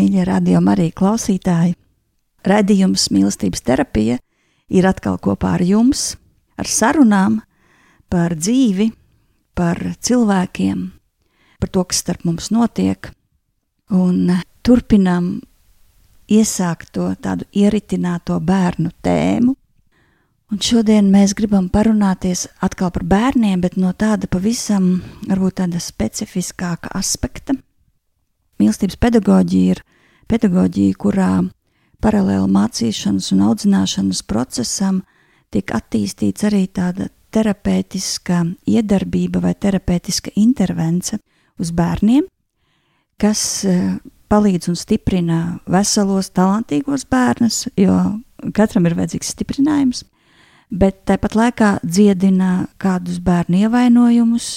Mīļie radio Marija klausītāji! Radījums mīlestības terapija ir atkal kopā ar jums, ar sarunām par dzīvi, par cilvēkiem, par to, kas starp mums notiek, un turpinām iesākt to tādu ieritināto bērnu tēmu. Un šodien mēs gribam parunāties atkal par bērniem, bet no tāda pavisam, varbūt tāda specifiskāka aspekta – Mīlestības pedagoģija ir pedagoģija, kurā paralēli mācīšanas un audzināšanas procesam tiek attīstīts arī tāda terapeitiska iedarbība vai terapeitiska intervence uz bērniem, kas e, palīdz un stiprina veselos, talantīgos bērnus, jo katram ir vajadzīgs stiprinājums, bet tāpat laikā dziedina kādus bērnu ievainojumus,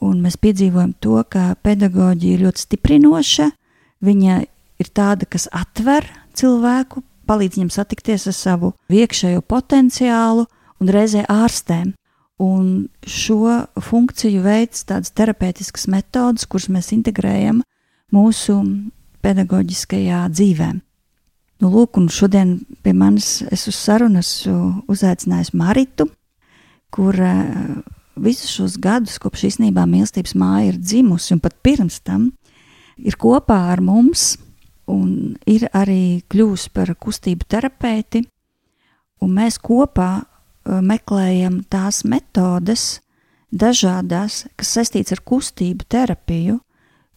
Un mēs piedzīvojam to, ka pedagoģija ir ļoti stiprinoša. Viņa ir tāda, kas atver cilvēku, palīdz viņam satikties ar savu iekšējo potenciālu un reizē ārstēm. Un šo funkciju veids tādas terapeitiskas metodas, kuras mēs integrējam mūsu pedagoģiskajā dzīvē. Nu, lūk, un šodien pie manis es uz sarunu esmu uzaicinājis Maritu, kur visus šos gadus, kopš īstenībā mīlestības māja ir dzimusi, un pat pirms tam ir kopā ar mums, un ir arī kļuvusi par kustību terapeiti, mēs kopā uh, meklējam tās metodes, dažādas, kas saistīts ar kustību terapiju,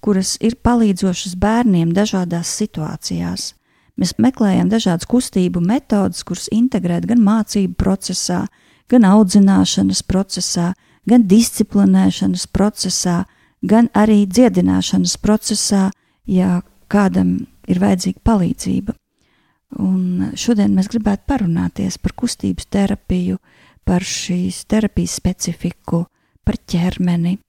kuras ir palīdzošas bērniem dažādās situācijās. Mēs meklējam dažādas kustību metodes, kuras integrēt gan mācību procesā, gan audzināšanas procesā, gan disciplinēšanas procesā, gan arī dziedināšanas procesā, ja kādam ir vajadzīga palīdzība. Un šodien mēs gribētu parunāties par kustības terapiju, par šīs terapijas specifiku, par ķermeni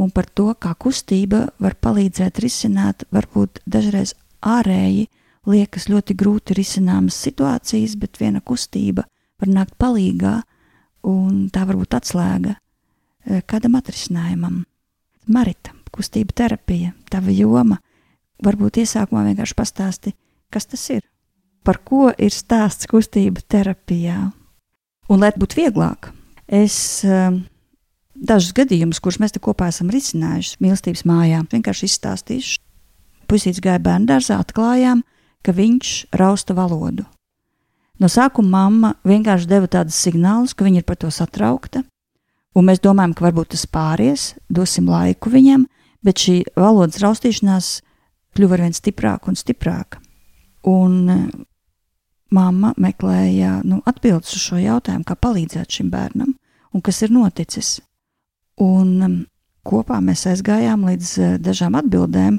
un par to, kā kustība var palīdzēt risināt varbūt dažreiz ārēji liekas ļoti grūti risināmas situācijas, bet viena kustība var nākt palīgā, un tā var būt atslēga kādam atrisinājumam. Marita, kustība terapija, tava joma. Varbūt iesākumā vienkārši pastāsti, kas tas ir. Par ko ir stāsts kustība terapijā? Un, lai būtu vieglāk, es um, dažus gadījumus, kurus mēs te kopā esam risinājuši mīlestības mājā, vienkārši izstāstīšu. Pusīts gāja bērnu dārzā, atklājām, ka viņš rausta valodu. No sākuma mamma vienkārši deva tādus signālus, ka viņa ir par to satraukta, un mēs domājam, ka varbūt tas pāries, dosim laiku viņam, bet šī valodas raustīšanās kļuva arvien stiprāka un stiprāka. Un e, mamma meklēja nu, atbildes uz šo jautājumu, kā palīdzēt šim bērnam un kas ir noticis. Un e, kopā mēs aizgājām līdz e, dažām atbildēm,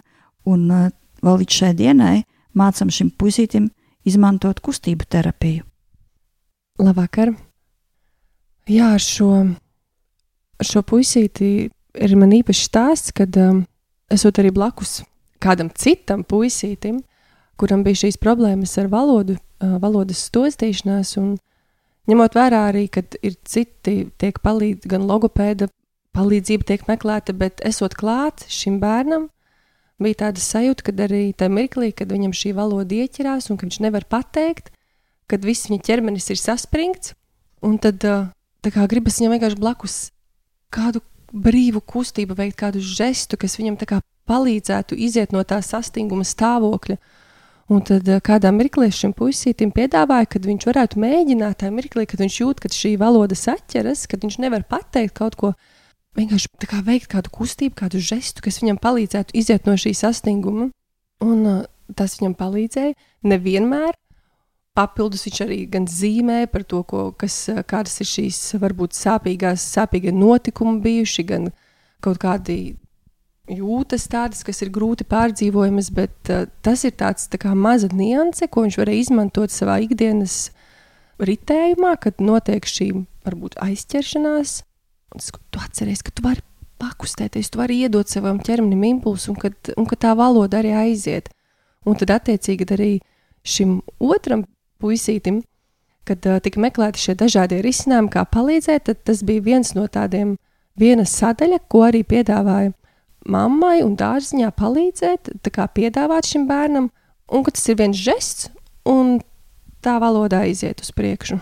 un vēl līdz šai dienai mācām šim puisītim izmantot kustību terapiju. Labvakar! Jā, ar šo ar šo puisīti ir man īpašs stāsts, kad um, esot arī blakus kādam citam puisītim, kuram bija šīs problēmas ar valodu, uh, valodas stostīšanās, ņemot vērā arī, ka ir citi, tiek palīdz, gan logopēda palīdzība tiek meklēta, bet esot klāt šim bērnam, bija tāda sajūta, ka arī tajā mirklī, kad viņam šī valoda ieķerās un ka viņš nevar pateikt, kad viss viņa ķermenis ir saspringts, un tad uh, gribas viņam vienkārši blakus kādu brīvu kustību, veikt kādu žestu, kas viņam palīdzētu iziet no tā sastinguma stāvokļa. Un tad eh, kādā mirklī šim puisītim piedāvāja, ka viņš varētu mēģināt tajā mirklī, kad viņš jūt, ka šī valoda saķeras, kad viņš nevar pateikt kaut ko, vienkārši kā veikt kādu kustību, kādu žestu, kas viņam palīdzētu iziet no šī sastinguma. Un uh, tas viņam palīdzēja nevienmēr. Papildus viņš arī gan zīmē par to, ko, kas, eh, kādas ir šīs varbūt sāpīgās, sāpīgie notikumi bijuši, gan kaut kādi jūtas tādas, kas ir grūti pārdzīvojamas, bet uh, tas ir tāds tā kā maza nianse, ko viņš varēja izmantot savā ikdienas ritējumā, kad notiek šī varbūt aizķeršanās. Un tas, tu atceries, ka tu vari pakustēties, tu vari iedot savam ķermenim impulsu, un, kad, un ka tā valoda arī aiziet. Un tad attiecīgi arī šim otram puisītim, kad uh, tika meklēti šie dažādie risinājumi, kā palīdzēt, tad tas bija viens no tādiem, viena sadaļa, ko arī piedāvāja mammai un dārziņā palīdzēt, kā piedāvāt šim bērnam, un ka tas ir viens žests, un tā valodā iziet uz priekšu.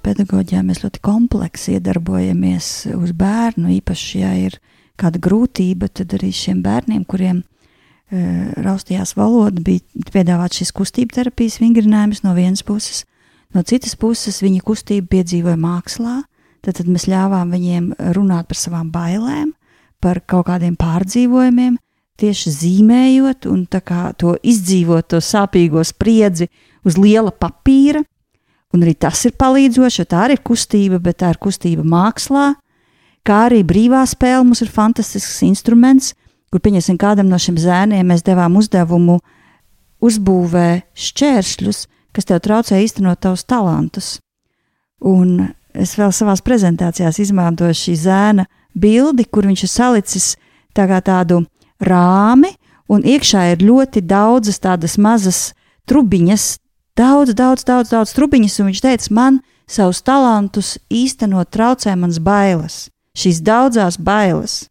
Pedagoģijā mēs ļoti kompleksi iedarbojamies uz bērnu. Īpaši, ja ir kāda grūtība, tad arī šiem bērniem, kuriem e, raustījās valoda, bija piedāvāt šis kustību terapijas vingrinājums no vienas puses. No citas puses, viņa kustību piedzīvoja mākslā. Tad, tad mēs ļāvām viņiem runāt par savām bailēm, par kaut kādiem pārdzīvojumiem, tieši zīmējot un to izdzīvot, to sāpīgo spriedzi uz liela papīra. Un arī tas ir palīdzoši, jo tā arī ir kustība, bet tā ir kustība mākslā, kā arī brīvā spēle mums ir fantastisks instruments, kur, pieņemsim, kādam no šiem zēniem mēs devām uzdevumu uzbūvē šķēršļus, kas tev traucē īstenot tavus talantus. Un es vēl savās prezentācijās izmantoju šī zēna bildi, kur viņš ir salicis tā tādu rāmi, un iekšā ir ļoti daudzas tādas mazas trubiņas, daudz, daudz, daudz, daudz trubiņas, un viņš teica, man savus talantus īstenot traucē mans bailes, šīs daudzās bailes.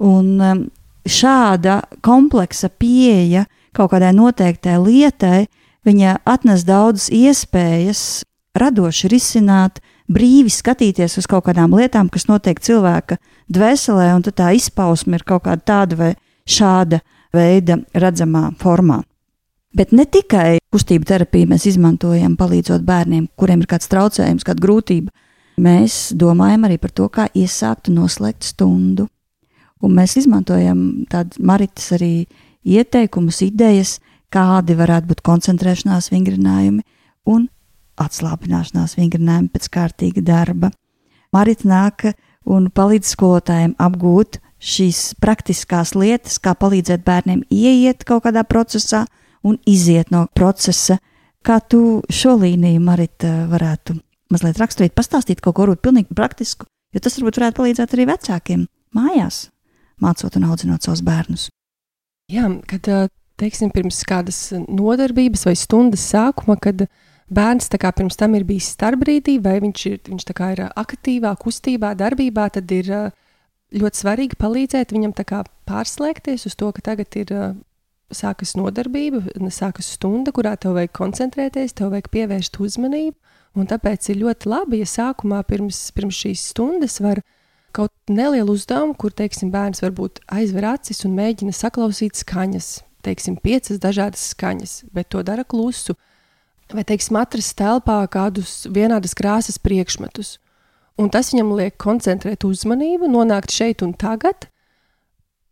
Un um, šāda kompleksa pieeja kaut kādai noteiktai lietai, viņa atnes daudzas iespējas radoši risināt, brīvi skatīties uz kaut kādām lietām, kas notiek cilvēka dvēselē, un tā izpausme ir kaut kāda tāda vai šāda veida redzamā formā. Bet ne tikai kustību terapiju mēs izmantojam, palīdzot bērniem, kuriem ir kāds traucējums, kāda grūtība. Mēs domājam arī par to, kā iesākt un noslēgt stundu. Un mēs izmantojam tādu maritas arī ieteikumus, idejas, kādi varētu būt koncentrēšanās vingrinājumi. Un atslābināšanās, vingrinājumi pēc kārtīga darba. Marita nāk un palīdz skolotājiem apgūt šīs praktiskās lietas, kā palīdzēt bērniem ieiet kaut kādā procesā un iziet no procesa. Kā tu šo līniju, Marita, varētu mazliet raksturīt, pastāstīt kaut ko varbūt pilnīgi praktisku, jo tas varbūt varētu palīdzēt arī vecākiem mājās, mācot un audzinot savus bērnus. Jā, kad teiksim, pirms kādas nodarbības vai stundas sākuma, kad bērns kā, pirms tam ir bijis starpbrīdī, vai viņš ir, viņš ir aktīvā, kustībā, darbībā, tad ir ļoti svarīgi palīdzēt viņam kā, pārslēgties uz to, ka tagad ir sākas nodarbība, sākas stunda, kurā tev vajag koncentrēties, tev vajag pievērst uzmanību. Un tāpēc ir ļoti labi, ja sākumā pirms, pirms šīs stundas var kaut nelielu uzdevumu, kur, teiksim, bērns varbūt aizver acis un mēģina saklausīt skaņas, teiksim, piecas dažādas skaņas, bet to dara klusu. Vai, teiksim, atrast telpā kādus vienādas krāsas priekšmetus. Un tas viņam liek koncentrēt uzmanību, nonākt šeit un tagad.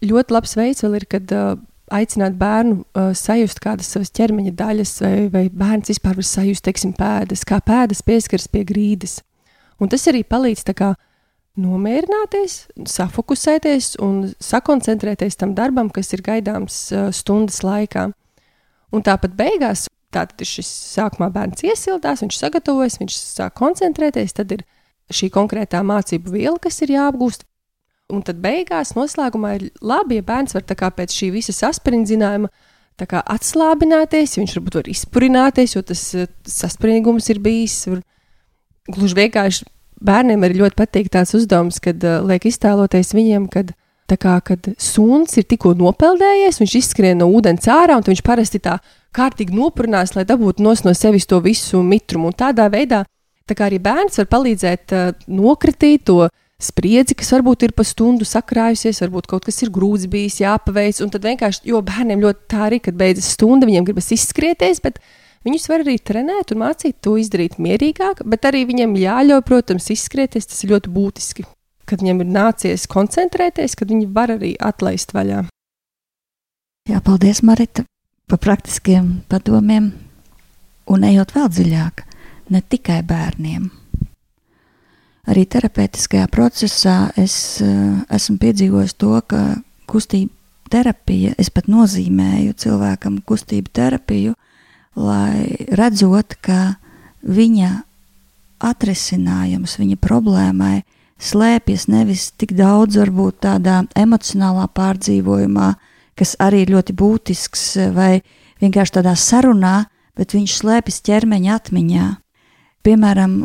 Ļoti labs veids vēl ir, kad uh, aicināt bērnu uh, sajust kādas savas ķermeņa daļas, vai, vai bērns vispār var sajust, teiksim, pēdas, kā pēdas pieskaras pie grīdas. Un tas arī palīdz kā, nomierināties, safokusēties un sakoncentrēties tam darbam, kas ir gaidāms uh, stundas laikā. Un tāpat beigās, tātad ir šis sākumā bērns iesildās, viņš sagatavojas, viņš sāk koncentrēties, tad ir šī konkrētā mācību viela, kas ir jāapgūst, Un tad beigās, noslēgumā ir labi, ja bērns var pēc šī visa saspringzinājuma atslābināties, viņš varbūt var izpurināties, jo tas eh, saspringums ir bijis. Var, gluži vienkārši bērniem arī ļoti patīk tāds uzdevums, kad uh, liek iztēloties viņiem, kad, kā, kad suns ir tikko nopeldējies, viņš izskrien no ūdens ārā, un viņš parasti tā kārtīgi nopurnās, lai dabūtu no sevis to visu mitrumu. Un tādā veidā tā arī bērns var palīdzēt uh, nokritīt to spriedzi, kas varbūt ir pa stundu sakrājusies, varbūt kaut kas ir grūts bijis, jāpaveic. Un tad vienkārši, jo bērniem ļoti tā arī, kad beidzas stunda, viņiem gribas izskrieties, viņus var arī trenēt un mācīt to izdarīt mierīgāk, bet arī viņiem jāļauj, protams, izskrieties. Tas ir ļoti būtiski. Kad viņiem ir nācies koncentrēties, kad viņi var arī atlaist vaļā. Jā, paldies, Marita, par praktiskiem padomiem un ejot vēl dziļāk, ne tikai bērniem arī terapeitiskajā procesā es uh, esmu piedzīvojis to, ka kustība terapija, es pat nozīmēju cilvēkam kustību terapiju, lai redzot, ka viņa atrisinājums viņa problēmai slēpjas nevis tik daudz varbūt tādā emocionālā pārdzīvojumā, kas arī ir ļoti būtisks, vai vienkārši tādā sarunā, bet viņš slēpjas ķermeņa atmiņā. Piemēram,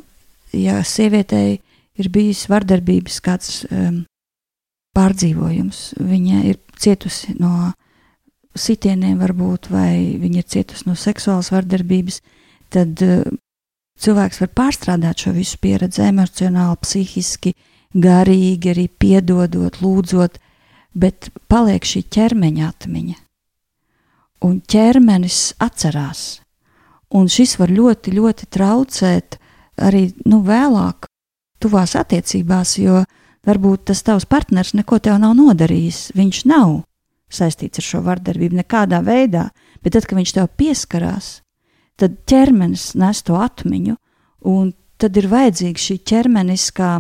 ja sievietei ir bijis vardarbības kāds um, pārdzīvojums. Viņa ir cietusi no sitieniem, varbūt, vai viņa ir cietusi no seksuālas vardarbības, tad uh, cilvēks var pārstrādāt šo visu pieredzi emocionāli, psihiski, garīgi, arī piedodot, lūdzot, bet paliek šī ķermeņa atmiņa. Un ķermenis atcerās. Un šis var ļoti, ļoti traucēt arī nu, vēlāk tuvās attiecībās, jo varbūt tas tavs partners neko tev nav nodarījis. Viņš nav saistīts ar šo vardarbību nekādā veidā, bet tad, kad viņš tev pieskarās, tad ķermenis nes to atmiņu, un tad ir vajadzīga šī ķermeniskā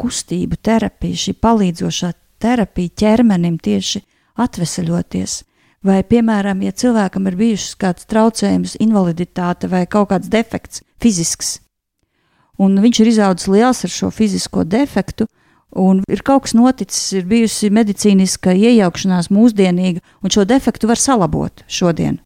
kustību terapija, šī palīdzošā terapija ķermenim tieši atvesaļoties. Vai, piemēram, ja cilvēkam ir bijušas kāds traucējums, invaliditāte vai kaut kāds defekts, fizisks, un viņš ir izaudzis liels ar šo fizisko defektu. Un ir kaut kas noticis, ir bijusi medicīniska iejaukšanās mūsdienīga, un šo defektu var salabot šodien.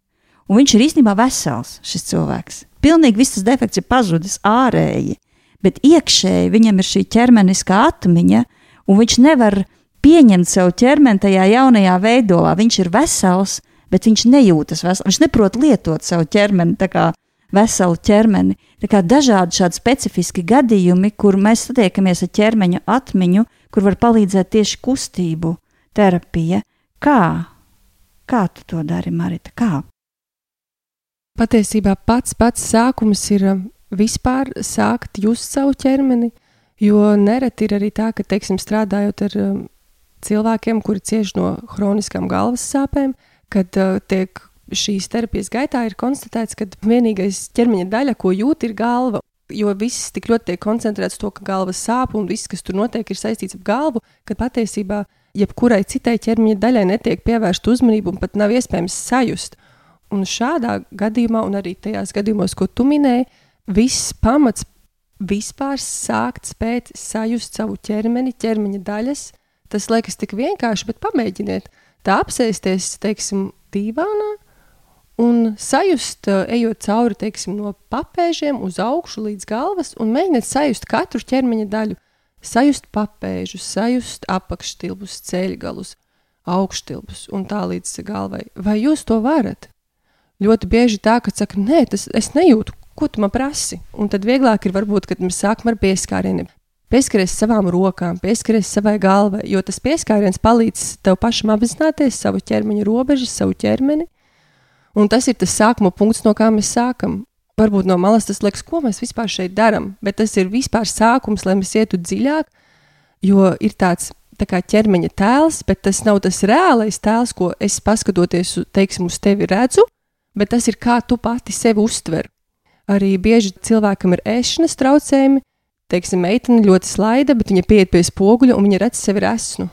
Un viņš ir īstenībā vesels, šis cilvēks. Pilnīgi viss tas defekts ir pazudis ārēji, bet iekšēji viņam ir šī ķermeniskā atmiņa, un viņš nevar pieņemt savu ķermeni tajā jaunajā veidolā. Viņš ir vesels, bet viņš nejūtas vesels. Viņš neprot lietot savu ķermeni tā kā veselu ķermeni. Tā kā dažādi šādi specifiski gadījumi, kur mēs satiekamies ar ķermeņa atmiņu, kur var palīdzēt tieši kustību terapija. Kā? Kā tu to dari, Marita? Kā? Patiesībā pats pats sākums ir um, vispār sākt just savu ķermeni, jo nereti ir arī tā, ka, teiksim, strādājot ar um, cilvēkiem, kuri cieš no hroniskām galvas sāpēm, kad uh, tiek šīs terapijas gaitā ir konstatēts, ka vienīgais ķermeņa daļa, ko jūt, ir galva. Jo viss tik ļoti tiek koncentrēts to, ka galva sāp un viss, kas tur notiek, ir saistīts ar galvu, ka patiesībā jebkurai citai ķermeņa daļai netiek pievērsta uzmanība un pat nav iespējams sajust. Un šādā gadījumā, un arī tajās gadījumos, ko tu minēji, viss pamats vispār sākt spēt sajust savu ķermeni, ķermeņa daļas. Tas liekas tik vienkārši, bet pamēģiniet tā apsēsties, teiksim, dīvānā un sajust, eh, ejot cauri teiksim, no papēžiem uz augšu līdz galvas, un mēģiniet sajust katru ķermeņa daļu. Sajust papēžus, sajust apakštilbus, ceļgalus, augštilbus un tā līdz galvai. Vai jūs to varat? Ļoti bieži tā, ka saka, nē, tas es nejūtu, ko tu man prasi. Un tad vieglāk ir varbūt, kad mēs sākam ar pieskārieniem. Pieskaries savām rokām, pieskaries savai galvai, jo tas pieskāriens palīdz tev pašam apzināties savu ķermeņa robežas, savu ķermeni. Un tas ir tas sākuma punkts, no kā mēs sākam. Varbūt no malas tas liekas, ko mēs vispār šeit darām, bet tas ir vispār sākums, lai mēs ietu dziļāk, jo ir tāds tā kā ķermeņa tēls, bet tas nav tas reālais tēls, ko es paskatoties teiksim, uz tevi redzu, bet tas ir kā tu pati sevi uztver. Arī bieži cilvēkam ir ēšanas traucējumi. Teiksim, meitene ļoti slaida, bet viņa pieiet pie spoguļa un viņa redz sevi resnu.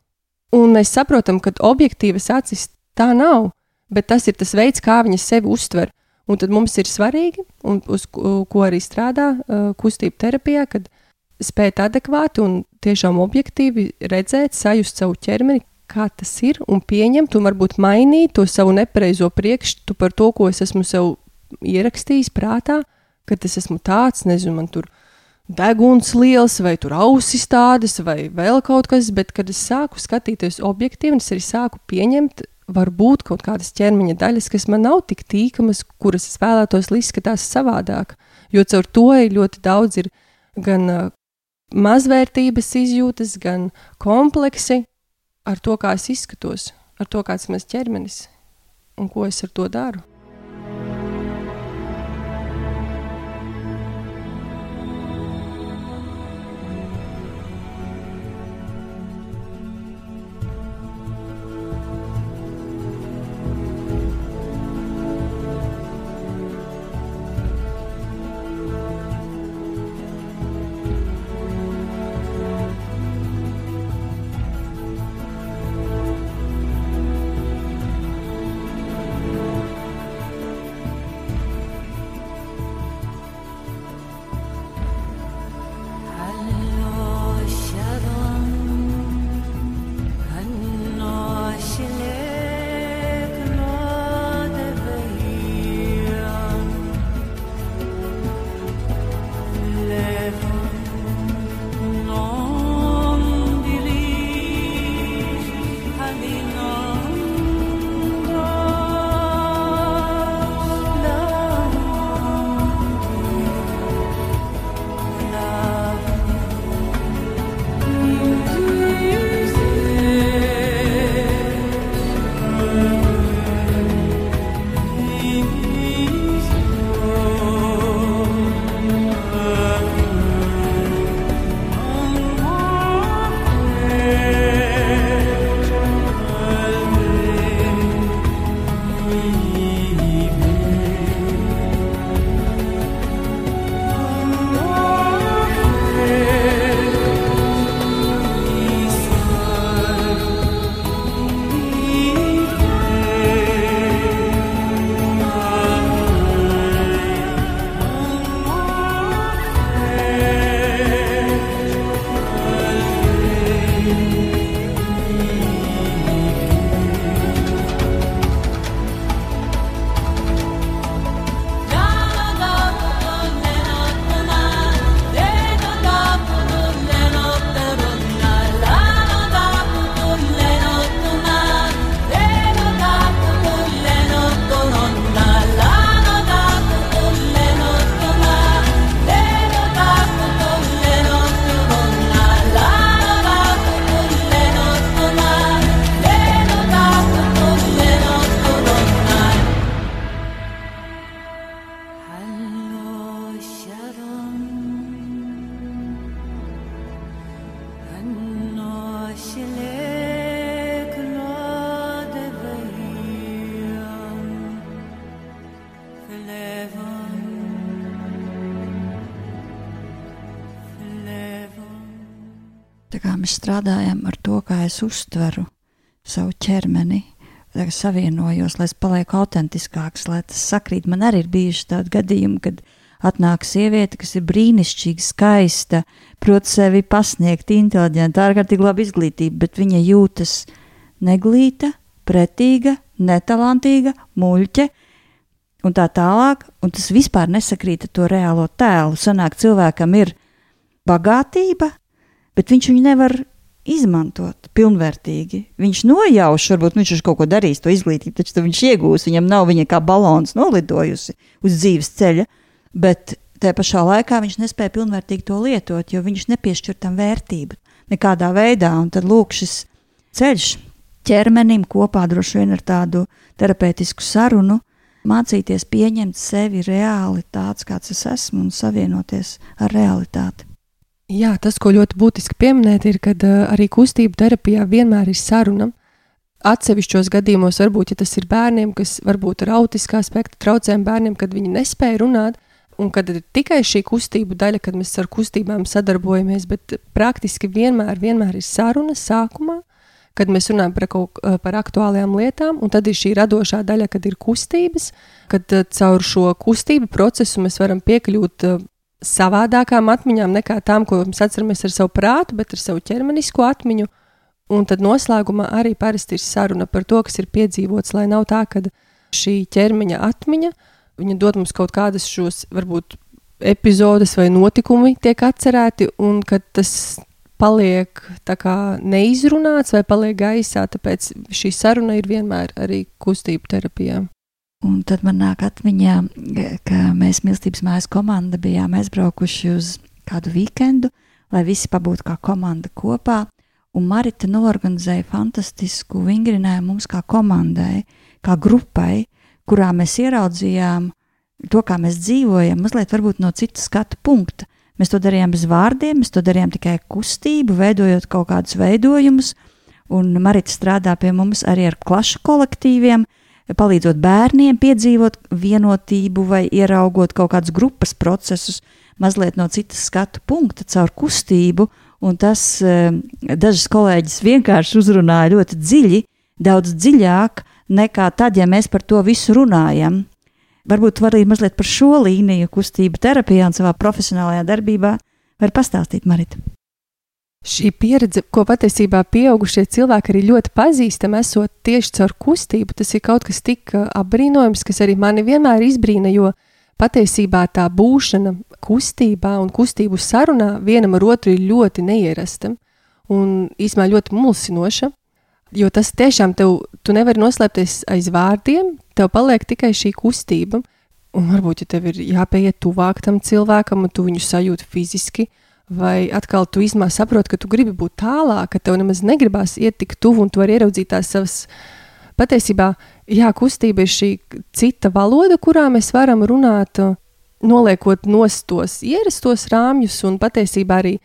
Un mēs saprotam, ka objektīvas acis tā nav, bet tas ir tas veids, kā viņa sevi uztver. Un tad mums ir svarīgi, un uz ko arī strādā uh, kustību terapijā, kad spēt adekvāti un tiešām objektīvi redzēt, sajust savu ķermeni, kā tas ir, un pieņemt, un varbūt mainīt to savu nepareizo priekšstatu par to, ko es esmu sev ierakstījis prātā, ka es esmu tāds, nezinu, man tur deguns liels, vai tur ausis tādas, vai vēl kaut kas, bet kad es sāku skatīties objektīvi, es arī sāku pieņemt, varbūt kaut kādas ķermeņa daļas, kas man nav tik tīkamas, kuras es vēlētos, lai izskatās savādāk. Jo caur to ir ļoti daudz ir gan mazvērtības izjūtas, gan kompleksi ar to, kā es izskatos, ar to, kāds ir mans ķermenis un ko es ar to daru. Mēs strādājam ar to, kā es uztveru savu ķermeni, savienojos, lai es palieku autentiskāks, lai tas sakrīt. Man arī ir bijuši tādi gadījumi, kad atnāk sieviete, kas ir brīnišķīga, skaista, prot sevi pasniegt, inteliģenta, ārkārtīgi laba izglītība, bet viņa jūtas neglīta, pretīga, netalantīga, muļķa. Un tā tālāk, un tas vispār nesakrīt ar to reālo tēlu. Sanāk, cilvēkam ir bagātība, bet viņš viņu nevar izmantot pilnvērtīgi. Viņš nojauš, varbūt viņš ir kaut ko darījis, to izglītību, taču viņš iegūs, viņam nav viņa kā balons nolidojusi uz dzīves ceļa, bet tajā pašā laikā viņš nespēja pilnvērtīgi to lietot, jo viņš nepiešķir tam vērtību nekādā veidā. Un tad lūk, šis ceļš ķermenim kopā droši vien ar tādu terapeitisku sarunu. Mācīties pieņemt sevi reāli tāds, kāds es esmu, un savienoties ar realitāti. Jā, tas, ko ļoti būtiski pieminēt, ir, ka uh, arī kustību terapijā vienmēr ir saruna. Atsevišķos gadījumos, varbūt, ja tas ir bērniem, kas varbūt ir autiskā spektra traucējumi bērniem, kad viņi nespēja runāt, un kad ir tikai šī kustību daļa, kad mēs ar kustībām sadarbojamies, bet praktiski vienmēr, vienmēr ir saruna sākumā, kad mēs runājam par, kaut, par aktuālajām lietām, un tad ir šī radošā daļa, kad ir kustības, kad caur šo kustību procesu mēs varam piekļūt savādākām atmiņām nekā tām, ko mēs atceramies ar savu prātu, bet ar savu ķermenisko atmiņu. Un tad noslēgumā arī parasti ir saruna par to, kas ir piedzīvots, lai nav tā, ka šī ķermeņa atmiņa dod mums kaut kādas šos, varbūt, epizodes vai notikumi tiek atcerēti, un ka tas paliek kā neizrunāts vai paliek gaisā. Tāpēc šī saruna ir vienmēr arī kustību terapijā. Un tad man nāk atmiņā, ka mēs mīlestības mājas komanda bijām aizbraukuši uz kādu weekendu, lai visi pabūtu kā komanda kopā. Un Marita norganizēja fantastisku vingrinājumu mums kā komandai, kā grupai, kurā mēs ieraudzījām to, kā mēs dzīvojam, mazliet varbūt no citas skatu punkta. Mēs to darījām bez vārdiem, mēs to darījām tikai kustību, veidojot kaut kādus veidojumus. Un Marita strādā pie mums arī ar klašu kolektīviem, palīdzot bērniem piedzīvot vienotību vai ieraugot kaut kādus grupas procesus, mazliet no citas skatu punkta, caur kustību. Un tas eh, dažas kolēģis vienkārši uzrunāja ļoti dziļi, daudz dziļāk nekā tad, ja mēs par to visu runājam. Varbūt var arī mazliet par šo līniju kustību terapijā un savā profesionālajā darbībā var pastāstīt Marita. Šī pieredze, ko patiesībā pieaugušie cilvēki arī ļoti pazīstam, esot tieši caur kustību, tas ir kaut kas tik uh, apbrīnojams, kas arī mani vienmēr izbrīna, jo patiesībā tā būšana kustībā un kustību sarunā vienam ar otru ir ļoti neierasta un īsumā ļoti mulsinoša. Jo tas tiešām tev, tu nevari noslēpties aiz vārdiem, tev paliek tikai šī kustība. Un varbūt, ja tev ir jāpieiet tuvāk tam cilvēkam, un tu viņu sajūti fiziski, Vai atkal tu īstenībā saproti, ka tu gribi būt tālāk, ka tev nemaz negribās iet tik tuvu, un tu vari ieraudzīt tās savas. Patiesībā, jā, kustība ir šī cita valoda, kurā mēs varam runāt, noliekot nostos ierastos rāmjus, un patiesībā arī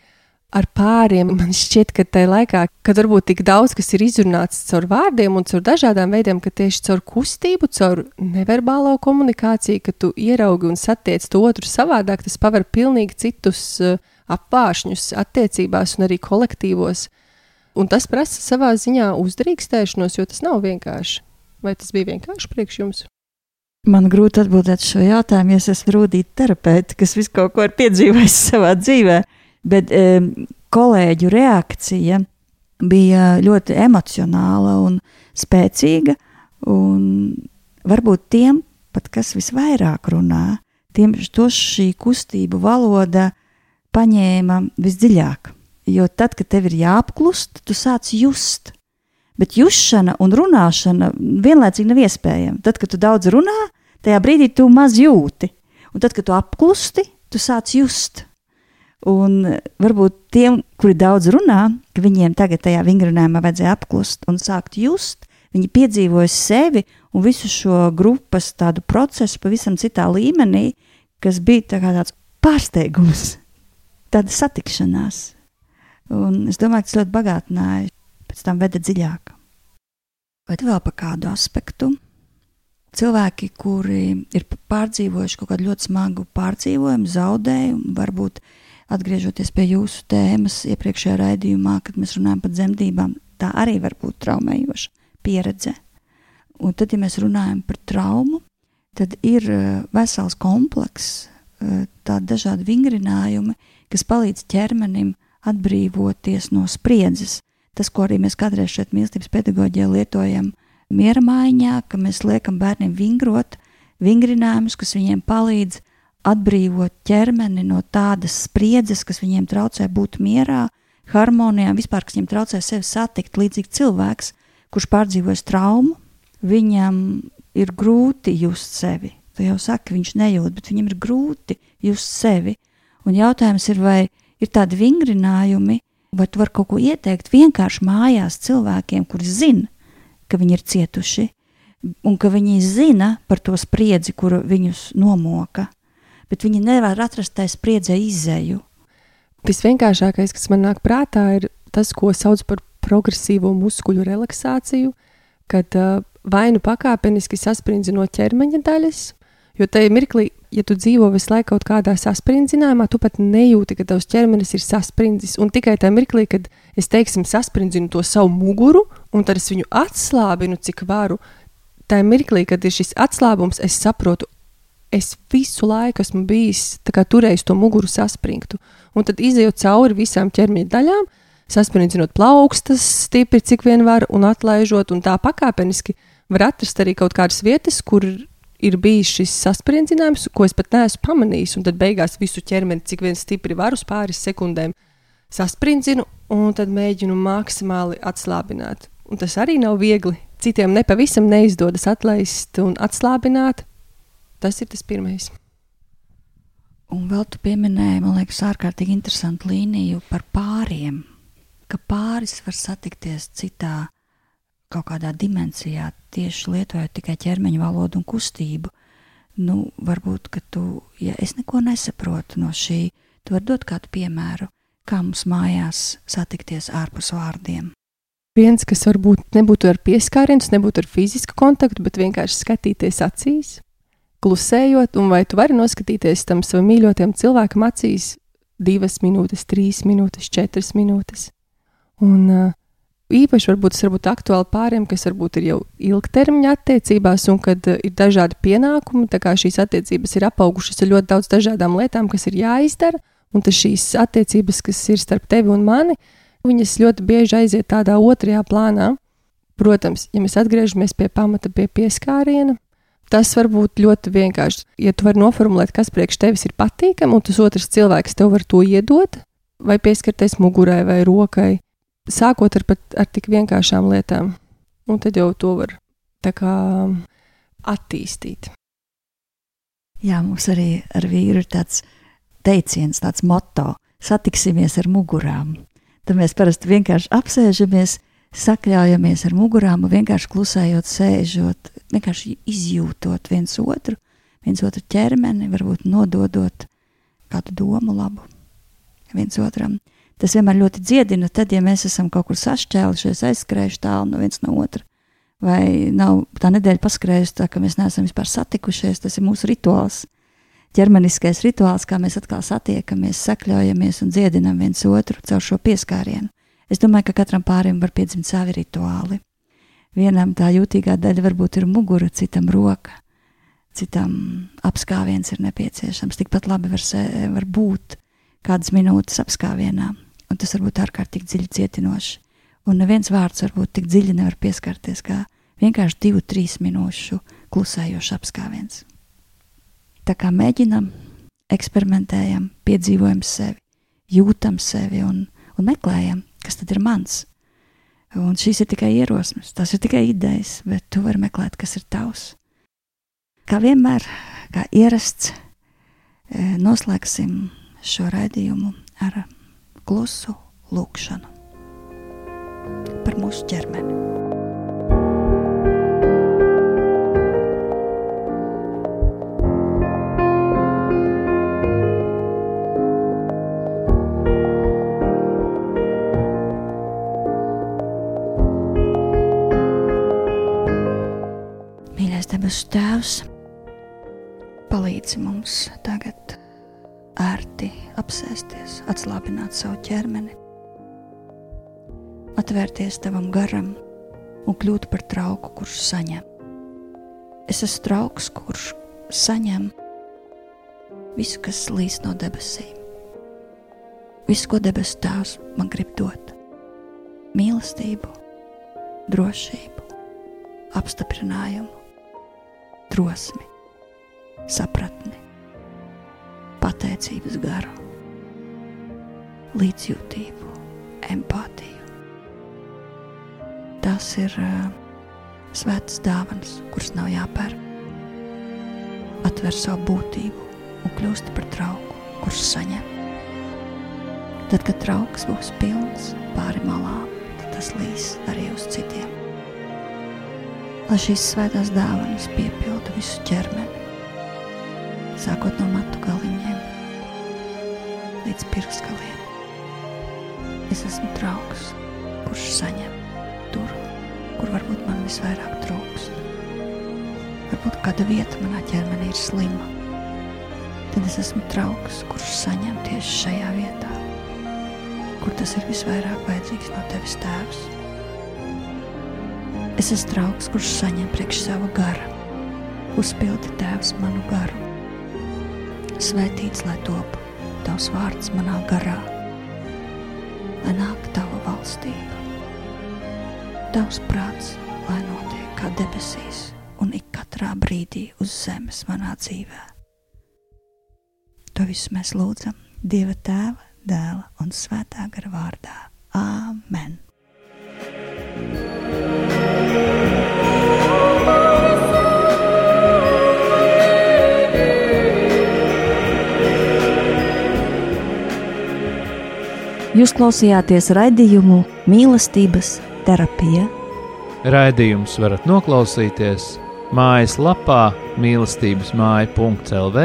ar pāriem. Man šķiet, ka tajā laikā, kad varbūt tik daudz kas ir izrunāts caur vārdiem un caur dažādām veidiem, ka tieši caur kustību, caur neverbālo komunikāciju, ka tu ieraugi un satiec to otru savādāk, tas paver pilnīgi citus uh, apvāršņus attiecībās un arī kolektīvos. Un tas prasa savā ziņā uzdrīkstēšanos, jo tas nav vienkārši. Vai tas bija vienkārši priekš jums? Man grūti atbildēt šo jautājumu, jo es esmu rūtīta terapeite, kas visu kaut ko ir piedzīvojis savā dzīvē. Bet um, kolēģu reakcija bija ļoti emocionāla un spēcīga. Un varbūt tiem, pat kas visvairāk runā, tiem šī kustību valoda uh, paņēma visdziļāk. Jo tad, kad tev ir jāapklust, tu sāc just. Bet jušana un runāšana vienlaicīgi nav iespējama. Tad, kad tu daudz runā, tajā brīdī tu maz jūti. Un tad, kad tu apklusti, tu sāc just. Un varbūt tiem, kuri daudz runā, ka viņiem tagad tajā vingrinājumā vajadzēja apklust un sākt just, viņi piedzīvoja sevi un visu šo grupas procesu pavisam citā līmenī, kas bija tā tāds pārsteigums tāda satikšanās. Un es domāju, ka tas ļoti bagātināja, pēc tam veda dziļāk. Vai vēl par kādu aspektu? Cilvēki, kuri ir pārdzīvojuši kaut kādu ļoti smagu pārdzīvojumu, zaudējumu, varbūt atgriežoties pie jūsu tēmas iepriekšējā raidījumā, kad mēs runājam par dzemdībām, tā arī var būt traumējoša pieredze. Un tad, ja mēs runājam par traumu, tad ir uh, vesels komplekss, tādi dažādi vingrinājumi, kas palīdz ķermenim atbrīvoties no spriedzes. Tas, ko arī mēs kādreiz šeit mīlestības pedagoģijā lietojam, miera maiņā, ka mēs liekam bērniem vingrot vingrinājumus, kas viņiem palīdz atbrīvot ķermeni no tādas spriedzes, kas viņiem traucē būt mierā, harmonijā, vispār, kas viņiem traucē sevi satikt. Līdzīgi cilvēks, kurš pārdzīvojas traumu, viņam ir grūti just sevi. Tu jau saki, viņš nejūt, bet viņam ir grūti just sevi. Un jautājums ir, vai ir tādi vingrinājumi, vai tu vari kaut ko ieteikt vienkārši mājās cilvēkiem, kuri zina, ka viņi ir cietuši, un ka viņi zina par to spriedzi, kuru viņus nomoka, bet viņi nevar atrast tajā spriedzē izēju. Visvienkāršākais, kas man nāk prātā, ir tas, ko sauc par progresīvo muskuļu relaksāciju, kad uh, vai nu pakāpeniski sasprindzi no ķermeņa daļas, jo tajā mirklī, ja tu dzīvo visu laiku kaut kādā sasprindzinājumā, tu pat nejūti, ka tavs ķermenis ir sasprindzis. Un tikai tajā mirklī, kad es teiksim, sasprindzinu to savu muguru, un tad es viņu atslābinu, cik varu, tajā mirklī, kad ir šis atslābums, es saprotu, es visu laiku esmu bijis turējis to muguru saspringtu. Un tad izējot cauri visām ķermeņa daļām, saspringzinot plaukstas, stipri cik vien var, un atlaižot, un tā pakāpeniski var atrast arī kaut kādas vietas, kur ir bijis šis saspringzinājums, ko es pat neesmu pamanījis, un tad beigās visu ķermeni, cik vien stipri var uz pāris sekundēm, saspringzinu, un tad mēģinu maksimāli atslābināt. Un tas arī nav viegli, citiem nepavisam neizdodas atlaist un atslābināt. Tas ir tas pirmais. Un vēl tu pieminēji, man liekas, ārkārtīgi interesantu līniju par pāriem. Ka pāris var satikties citā, kaut kādā dimensijā, tieši lietojot tikai ķermeņa valodu un kustību. Nu, varbūt, ka tu, ja es neko nesaprotu no šī, tu vari dot kādu piemēru, kā mums mājās satikties ārpus vārdiem viens, kas varbūt nebūtu ar pieskārienu, nebūtu ar fizisku kontaktu, bet vienkārši skatīties acīs, klusējot, un vai tu vari noskatīties tam savam mīļotajam cilvēkam acīs divas minūtes, trīs minūtes, četras minūtes. Un uh, īpaši varbūt tas būt aktuāli pāriem, kas varbūt ir jau ilgtermiņa attiecībās, un kad uh, ir dažādi pienākumi, tā kā šīs attiecības ir apaugušas ar ļoti daudz dažādām lietām, kas ir jāizdara, un tas šīs attiecības, kas ir starp tevi un mani, Viņas ļoti bieži aiziet tādā otrajā plānā. Protams, ja mēs atgriežamies pie pamata, pie pieskāriena, tas var būt ļoti vienkārši. Ja tu vari noformulēt, kas priekš tevis ir patīkami, un tas otrs cilvēks tev var to iedot, vai pieskarties mugurai vai rokai, sākot ar, pat, ar tik vienkāršām lietām, un tad jau to var kā attīstīt. Jā, mums arī ar vīru ir tāds teiciens, tāds moto - satiksimies ar mugurām. Tad mēs parasti vienkārši apsēžamies, sakļaujamies ar mugurām vienkārši klusējot, sēžot, vienkārši izjūtot viens otru, viens otru ķermeni, varbūt nododot kādu domu labu viens otram. Tas vienmēr ļoti dziedina, tad, ja mēs esam kaut kur sašķēlušies, aizskrējuši tālu no viens no otra. Vai nav tā nedēļa paskrējusi tā, ka mēs neesam vispār satikušies, tas ir mūsu rituāls ķermeniskais rituāls, kā mēs atkal satiekamies, sakļojamies un dziedinam viens otru caur šo pieskārienu. Es domāju, ka katram pārim var piedzimt savi rituāli. Vienam tā jūtīgā daļa varbūt ir mugura, citam roka, citam apskāviens ir nepieciešams. Tikpat labi var, se, var būt kādas minūtes apskāvienā, un tas var būt ārkārtīgi dziļi cietinoši. Un neviens vārds varbūt tik dziļi nevar pieskarties kā vienkārši divu, trīs minūšu klusējošs apskāviens. Tā kā mēģinam, eksperimentējam, piedzīvojam sevi, jūtam sevi un, un meklējam, kas tad ir mans. Un šīs ir tikai ierosmes, tas ir tikai idejas, bet tu vari meklēt, kas ir tavs. Kā vienmēr, kā ierasts, e, noslēgsim šo raidījumu ar klusu lūkšanu par mūsu ķermeni. debesu Tēvs, palīdzi mums tagad ērti apsēsties, atslābināt savu ķermeni, atvērties tavam garam un kļūt par trauku, kurš saņem. Es esmu trauks, kurš saņem visu, kas līdz no debesīm. Visu, ko debesu Tēvs man grib dot - mīlestību, drošību, apstiprinājumu, drosmi, sapratni, pateicības garu, līdzjūtību, empātiju. Tas ir uh, svētas dāvanas, kuras nav jāpērk. Atver savu būtību un kļūst par draugu, kurš saņem. Tad, kad trauks būs pilns pāri malām, tad tas līs arī uz citiem. Lai šīs svētās dāvanas piepildu visu ķermeni, sākot no matu galiņiem līdz pirksgaliem. Es esmu draugs, kurš saņem tur, kur varbūt man visvairāk trūkst. Varbūt kāda vieta manā ķermenī ir slima. Tad es esmu draugs, kurš saņem tieši šajā vietā kur tas ir visvairāk vajadzīgs no tevis, Tēvs. Es esmu draugs, kurš saņem priekš sava gara. Uzpildi Tēvs manu garu. Svētīts, lai top tavs vārds manā garā, lai nāk tava valstība. Tavs prāts, lai notiek kā debesīs un ik katrā brīdī uz zemes manā dzīvē. To visu mēs lūdzam Dieva Tēva dēla un svētā gara vārdā. Āmen! Jūs klausījāties raidījumu mīlestības terapija. Raidījums varat noklausīties mājaslapā mīlestības māja.lv